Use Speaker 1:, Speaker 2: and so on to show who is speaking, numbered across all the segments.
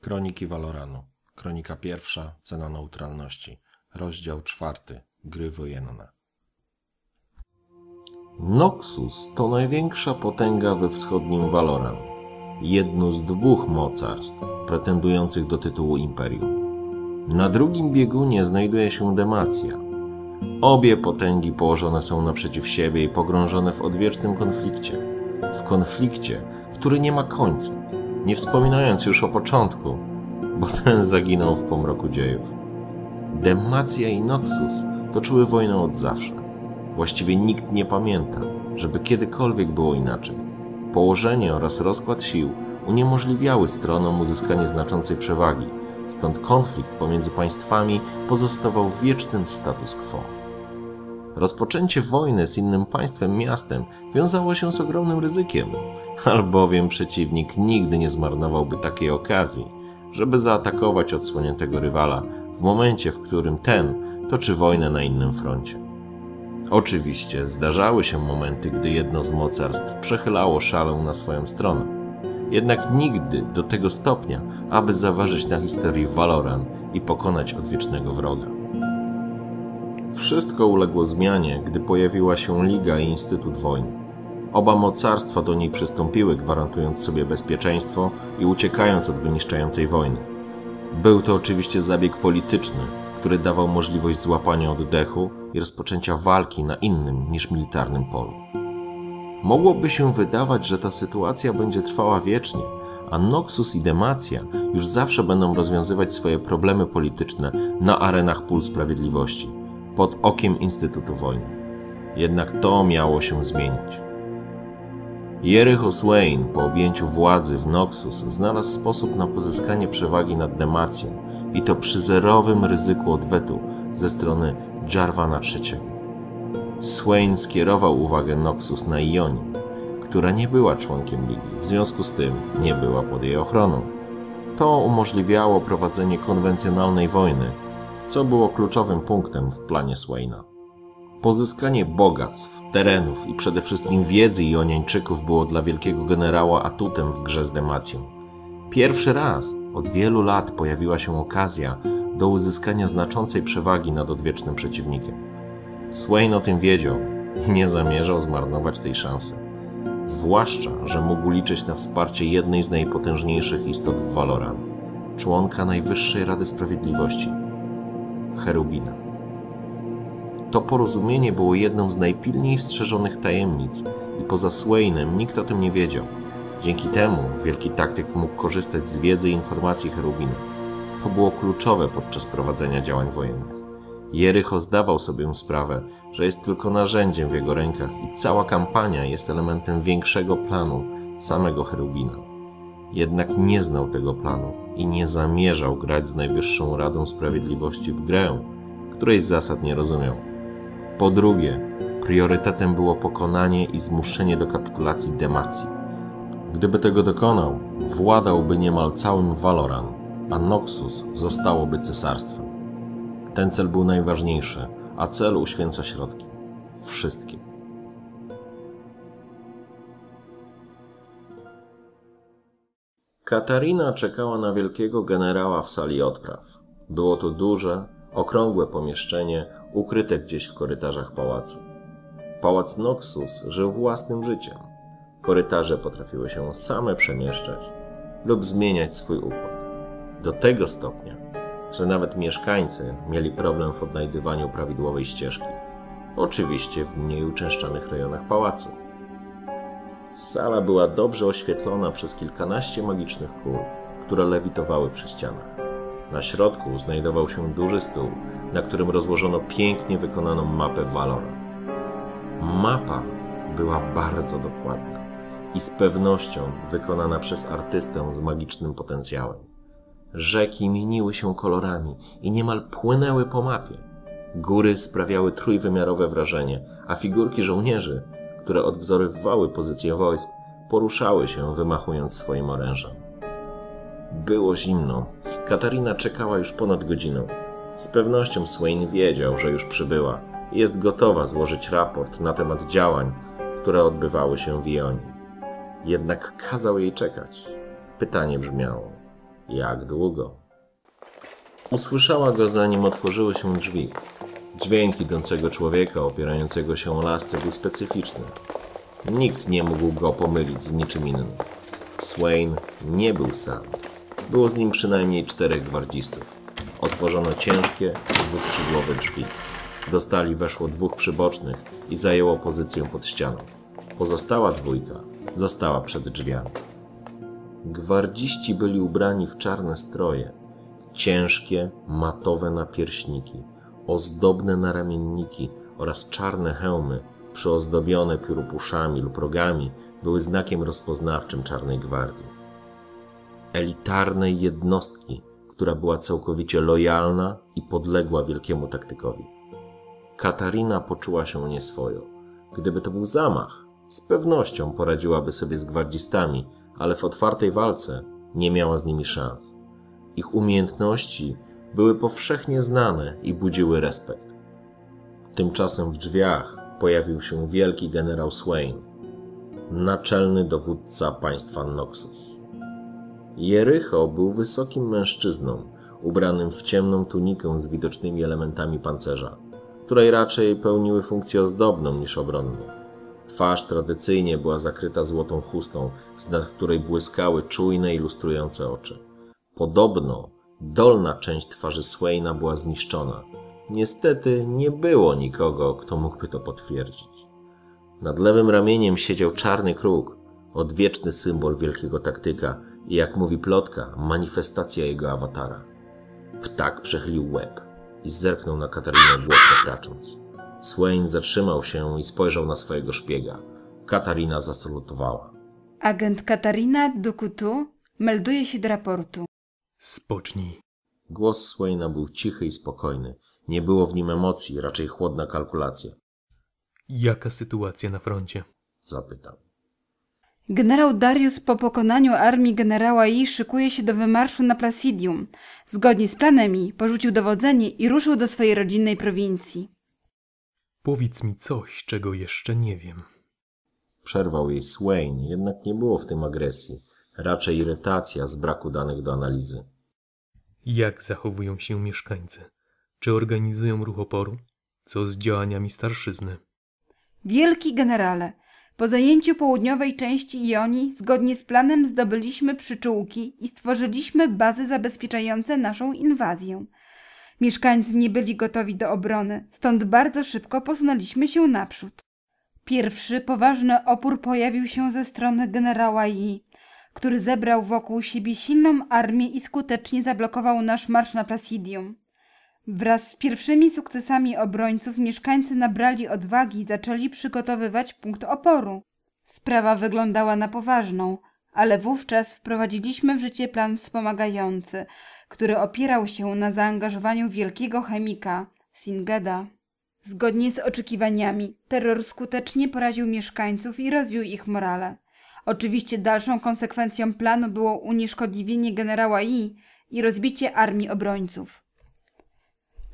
Speaker 1: Kroniki Valoranu. Kronika pierwsza. Cena neutralności. Rozdział czwarty. Gry wojenne. Noxus to największa potęga we wschodnim Valoran. Jedno z dwóch mocarstw pretendujących do tytułu Imperium. Na drugim biegunie znajduje się Demacja. Obie potęgi położone są naprzeciw siebie i pogrążone w odwiecznym konflikcie. W konflikcie, który nie ma końca nie wspominając już o początku, bo ten zaginął w pomroku dziejów. Demacja i Noxus toczyły wojnę od zawsze. Właściwie nikt nie pamięta, żeby kiedykolwiek było inaczej. Położenie oraz rozkład sił uniemożliwiały stronom uzyskanie znaczącej przewagi, stąd konflikt pomiędzy państwami pozostawał w wiecznym status quo. Rozpoczęcie wojny z innym państwem miastem wiązało się z ogromnym ryzykiem, albowiem przeciwnik nigdy nie zmarnowałby takiej okazji, żeby zaatakować odsłoniętego rywala w momencie, w którym ten toczy wojnę na innym froncie. Oczywiście zdarzały się momenty, gdy jedno z mocarstw przechylało szalę na swoją stronę. Jednak nigdy do tego stopnia, aby zaważyć na historii Valoran i pokonać odwiecznego wroga. Wszystko uległo zmianie, gdy pojawiła się Liga i Instytut Wojny. Oba mocarstwa do niej przystąpiły, gwarantując sobie bezpieczeństwo i uciekając od wyniszczającej wojny. Był to oczywiście zabieg polityczny, który dawał możliwość złapania oddechu i rozpoczęcia walki na innym niż militarnym polu. Mogłoby się wydawać, że ta sytuacja będzie trwała wiecznie, a Noxus i Demacja już zawsze będą rozwiązywać swoje problemy polityczne na arenach pól sprawiedliwości, pod okiem Instytutu Wojny. Jednak to miało się zmienić. Jericho Swain po objęciu władzy w Noxus znalazł sposób na pozyskanie przewagi nad Demacją i to przy zerowym ryzyku odwetu ze strony Jarvana III. Swain skierował uwagę Noxus na Ionie, która nie była członkiem Ligi, w związku z tym nie była pod jej ochroną. To umożliwiało prowadzenie konwencjonalnej wojny, co było kluczowym punktem w planie Swaina. Pozyskanie bogactw, terenów i przede wszystkim wiedzy Joniańczyków było dla wielkiego generała atutem w grze z Demacją. Pierwszy raz od wielu lat pojawiła się okazja do uzyskania znaczącej przewagi nad odwiecznym przeciwnikiem. Swain o tym wiedział i nie zamierzał zmarnować tej szansy. Zwłaszcza, że mógł liczyć na wsparcie jednej z najpotężniejszych istot w Valoran, członka Najwyższej Rady Sprawiedliwości, Cherubina. To porozumienie było jedną z najpilniej strzeżonych tajemnic i poza Swainem nikt o tym nie wiedział. Dzięki temu wielki taktyk mógł korzystać z wiedzy i informacji Cherubina. To było kluczowe podczas prowadzenia działań wojennych. Jericho zdawał sobie sprawę, że jest tylko narzędziem w jego rękach i cała kampania jest elementem większego planu samego Cherubina. Jednak nie znał tego planu i nie zamierzał grać z Najwyższą Radą Sprawiedliwości w grę, której zasad nie rozumiał. Po drugie, priorytetem było pokonanie i zmuszenie do kapitulacji Demacji. Gdyby tego dokonał, władałby niemal całym Valoran, a Noxus zostałoby cesarstwem. Ten cel był najważniejszy, a cel uświęca środki. Wszystkie. Katarina czekała na wielkiego generała w sali odpraw. Było to duże, okrągłe pomieszczenie ukryte gdzieś w korytarzach pałacu. Pałac Noxus żył własnym życiem. Korytarze potrafiły się same przemieszczać lub zmieniać swój układ. Do tego stopnia, że nawet mieszkańcy mieli problem w odnajdywaniu prawidłowej ścieżki. Oczywiście w mniej uczęszczanych rejonach pałacu. Sala była dobrze oświetlona przez kilkanaście magicznych kul, które lewitowały przy ścianach. Na środku znajdował się duży stół, na którym rozłożono pięknie wykonaną mapę Valor. Mapa była bardzo dokładna. i z pewnością wykonana przez artystę z magicznym potencjałem. Rzeki mieniły się kolorami i niemal płynęły po mapie. Góry sprawiały trójwymiarowe wrażenie, a figurki żołnierzy, które odwzorowywały pozycję wojsk, poruszały się, wymachując swoim orężem. Było zimno. Katarina czekała już ponad godzinę. Z pewnością Swain wiedział, że już przybyła i jest gotowa złożyć raport na temat działań, które odbywały się w Ionii. Jednak kazał jej czekać. Pytanie brzmiało: jak długo? Usłyszała go, zanim otworzyły się drzwi. Dźwięk idącego człowieka opierającego się o lasce był specyficzny. Nikt nie mógł go pomylić z niczym innym. Swain nie był sam. Było z nim przynajmniej czterech gwardzistów. Otworzono ciężkie, dwuskrzydłowe drzwi. Do stali weszło dwóch przybocznych i zajęło pozycję pod ścianą. Pozostała dwójka została przed drzwiami. Gwardziści byli ubrani w czarne stroje, ciężkie, matowe napierśniki, ozdobne naramienniki oraz czarne hełmy przyozdobione pióropuszami lub rogami były znakiem rozpoznawczym Czarnej Gwardii. Elitarnej jednostki, która była całkowicie lojalna i podległa wielkiemu taktykowi. Katarina poczuła się nieswojo. Gdyby to był zamach, z pewnością poradziłaby sobie z gwardzistami, ale w otwartej walce nie miała z nimi szans. Ich umiejętności były powszechnie znane i budziły respekt. Tymczasem w drzwiach pojawił się wielki generał Swain, naczelny dowódca państwa Noxus. Jericho był wysokim mężczyzną, ubranym w ciemną tunikę z widocznymi elementami pancerza, której raczej pełniły funkcję ozdobną niż obronną. Twarz tradycyjnie była zakryta złotą chustą, z nad której błyskały czujne i lustrujące oczy. Podobno dolna część twarzy Swaina była zniszczona. Niestety nie było nikogo, kto mógłby to potwierdzić. Nad lewym ramieniem siedział czarny kruk, odwieczny symbol wielkiego taktyka i jak mówi plotka, manifestacja jego awatara. Ptak przechylił łeb i zerknął na Katarinę głośno kracząc. Swain zatrzymał się i spojrzał na swojego szpiega. Katarina zasalutowała.
Speaker 2: Agent Katarina Dukutu melduje się do raportu.
Speaker 3: Spocznij.
Speaker 1: Głos Swaina był cichy i spokojny. Nie było w nim emocji, raczej chłodna kalkulacja.
Speaker 3: Jaka sytuacja na froncie?
Speaker 1: Zapytał.
Speaker 2: Generał Darius po pokonaniu armii generała Yi szykuje się do wymarszu na Placidium. Zgodnie z planami porzucił dowodzenie i ruszył do swojej rodzinnej prowincji.
Speaker 3: Powiedz mi coś, czego jeszcze nie wiem.
Speaker 1: Przerwał jej Swain, jednak nie było w tym agresji, raczej irytacja z braku danych do analizy.
Speaker 3: Jak zachowują się mieszkańcy? Czy organizują ruch oporu? Co z działaniami starszyzny?
Speaker 2: Wielki generale, po zajęciu południowej części Jonii zgodnie z planem zdobyliśmy przyczółki i stworzyliśmy bazy zabezpieczające naszą inwazję. Mieszkańcy nie byli gotowi do obrony, stąd bardzo szybko posunęliśmy się naprzód. Pierwszy poważny opór pojawił się ze strony generała Yi, który zebrał wokół siebie silną armię i skutecznie zablokował nasz marsz na Placidium. Wraz z pierwszymi sukcesami obrońców mieszkańcy nabrali odwagi i zaczęli przygotowywać punkt oporu. Sprawa wyglądała na poważną, ale wówczas wprowadziliśmy w życie plan wspomagający, który opierał się na zaangażowaniu wielkiego chemika, Singeda. Zgodnie z oczekiwaniami, terror skutecznie poraził mieszkańców i rozbił ich morale. Oczywiście dalszą konsekwencją planu było unieszkodliwienie generała Yi i rozbicie armii obrońców.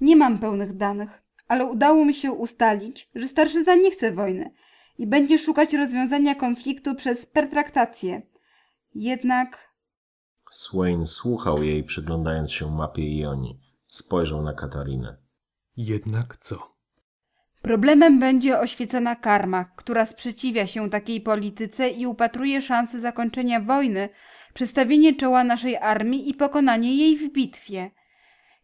Speaker 2: Nie mam pełnych danych, ale udało mi się ustalić, że starszyzna nie chce wojny i będzie szukać rozwiązania konfliktu przez pertraktację. Jednak
Speaker 1: Swain słuchał jej, przyglądając się mapie Ionii. Spojrzał na Katarinę.
Speaker 3: Jednak co?
Speaker 2: Problemem będzie oświecona karma, która sprzeciwia się takiej polityce i upatruje szansy zakończenia wojny, przestawienie czoła naszej armii i pokonanie jej w bitwie.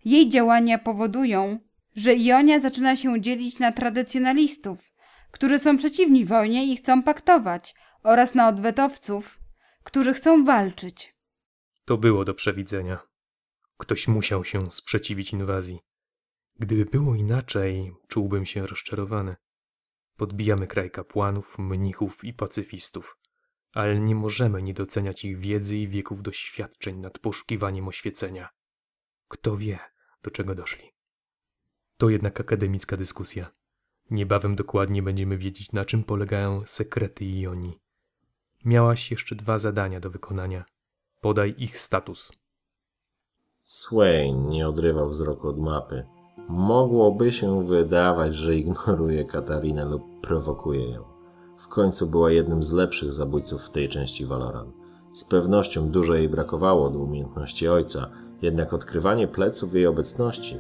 Speaker 2: Jej działania powodują, że Ionia zaczyna się dzielić na tradycjonalistów, którzy są przeciwni wojnie i chcą paktować, oraz na odwetowców, którzy chcą walczyć.
Speaker 3: To było do przewidzenia. Ktoś musiał się sprzeciwić inwazji. Gdyby było inaczej, czułbym się rozczarowany. Podbijamy kraj kapłanów, mnichów i pacyfistów. ale nie możemy nie doceniać ich wiedzy i wieków doświadczeń nad poszukiwaniem oświecenia. Kto wie, do czego doszli. To jednak akademicka dyskusja. Niebawem dokładnie będziemy wiedzieć, na czym polegają sekrety Ioni. Miałaś jeszcze dwa zadania do wykonania. Podaj ich status.
Speaker 1: Swain nie odrywał wzroku od mapy. Mogłoby się wydawać, że ignoruje Katarinę lub prowokuje ją. W końcu była jednym z lepszych zabójców w tej części Valoran. Z pewnością dużo jej brakowało do umiejętności ojca, jednak odkrywanie pleców jej obecności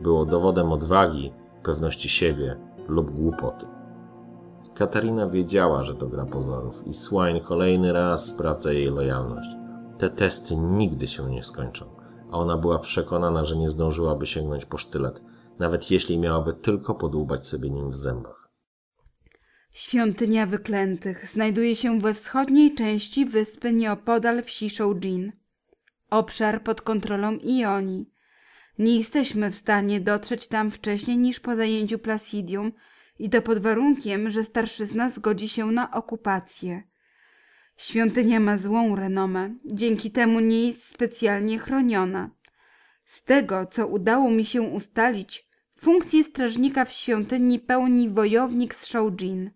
Speaker 1: było dowodem odwagi, pewności siebie lub głupoty. Katarina wiedziała, że to gra pozorów i Swine kolejny raz sprawdza jej lojalność. Te testy nigdy się nie skończą, a ona była przekonana, że nie zdążyłaby sięgnąć po sztylet, nawet jeśli miałaby tylko podłubać sobie nim w zębach.
Speaker 2: Świątynia Wyklętych znajduje się we wschodniej części wyspy nieopodal wsi Shoujin. Obszar pod kontrolą Ioni. Nie jesteśmy w stanie dotrzeć tam wcześniej niż po zajęciu Placidium i to pod warunkiem, że starszyzna zgodzi się na okupację. Świątynia ma złą renomę, dzięki temu nie jest specjalnie chroniona. Z tego, co udało mi się ustalić, funkcję strażnika w świątyni pełni wojownik z Shoujin.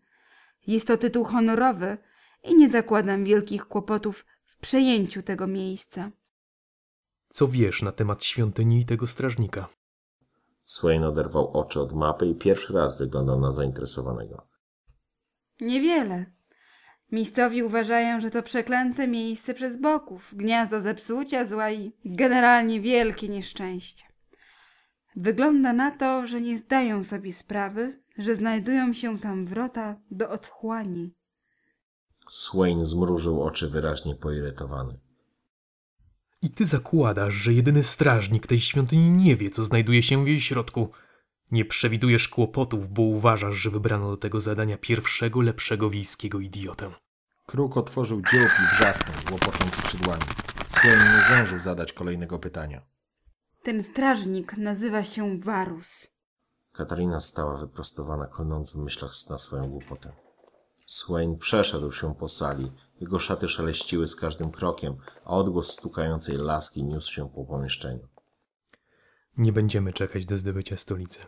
Speaker 2: Jest to tytuł honorowy i nie zakładam wielkich kłopotów w przejęciu tego miejsca.
Speaker 3: Co wiesz na temat świątyni i tego strażnika?
Speaker 1: Swain oderwał oczy od mapy i pierwszy raz wyglądał na zainteresowanego.
Speaker 2: Niewiele. Miejscowi uważają, że to przeklęte miejsce przez boków, gniazdo zepsucia, zła i generalnie wielkie nieszczęście. Wygląda na to, że nie zdają sobie sprawy, że znajdują się tam wrota do otchłani.
Speaker 1: Swain zmrużył oczy wyraźnie poirytowany.
Speaker 3: I ty zakładasz, że jedyny strażnik tej świątyni nie wie, co znajduje się w jej środku. Nie przewidujesz kłopotów, bo uważasz, że wybrano do tego zadania pierwszego, lepszego wiejskiego idiotę.
Speaker 4: Kruk otworzył dziób i wrzasnął, łopocząc skrzydłami. Swain nie zdążył zadać kolejnego pytania.
Speaker 2: Ten strażnik nazywa się Varus.
Speaker 1: Katarina stała wyprostowana, klnąc w myślach na swoją głupotę. Swain przeszedł się po sali. Jego szaty szeleściły z każdym krokiem, a odgłos stukającej laski niósł się po pomieszczeniu.
Speaker 3: Nie będziemy czekać do zdobycia stolicy.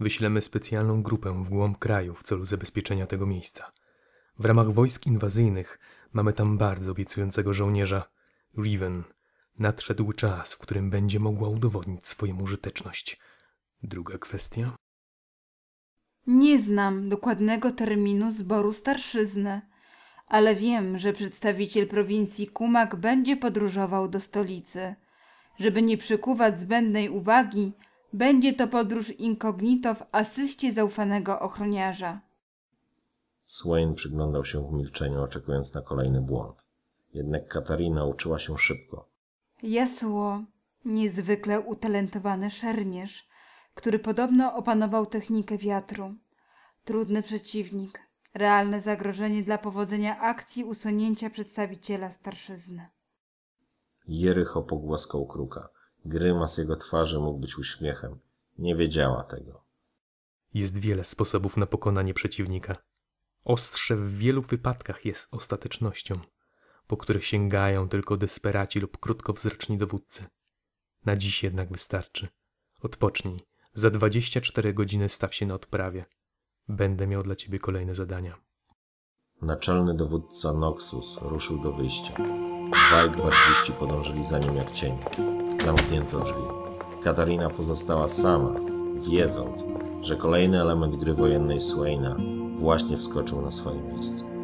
Speaker 3: Wyślemy specjalną grupę w głąb kraju w celu zabezpieczenia tego miejsca. W ramach wojsk inwazyjnych mamy tam bardzo obiecującego żołnierza, Riven. Nadszedł czas, w którym będzie mogła udowodnić swoją użyteczność. Druga kwestia.
Speaker 2: Nie znam dokładnego terminu zboru starszyzny, ale wiem, że przedstawiciel prowincji Kumak będzie podróżował do stolicy. Żeby nie przykuwać zbędnej uwagi, będzie to podróż incognito w asyście zaufanego ochroniarza.
Speaker 1: Swain przyglądał się w milczeniu, oczekując na kolejny błąd. Jednak Katarina uczyła się szybko.
Speaker 2: Jasło, niezwykle utalentowany szermierz, który podobno opanował technikę wiatru. Trudny przeciwnik, realne zagrożenie dla powodzenia akcji usunięcia przedstawiciela starszyzny.
Speaker 1: Jericho pogłaskał kruka. Grymas jego twarzy mógł być uśmiechem. Nie wiedziała tego.
Speaker 3: Jest wiele sposobów na pokonanie przeciwnika. Ostrze w wielu wypadkach jest ostatecznością, po które sięgają tylko desperaci lub krótkowzroczni dowódcy. Na dziś jednak wystarczy. Odpocznij. Za 24 godziny staw się na odprawie. Będę miał dla ciebie kolejne zadania.
Speaker 1: Naczelny dowódca Noxus ruszył do wyjścia. Dwaj gwardziści podążyli za nim jak cień. Zamknięto drzwi. Katarina pozostała sama, wiedząc, że kolejny element gry wojennej Swaina właśnie wskoczył na swoje miejsce.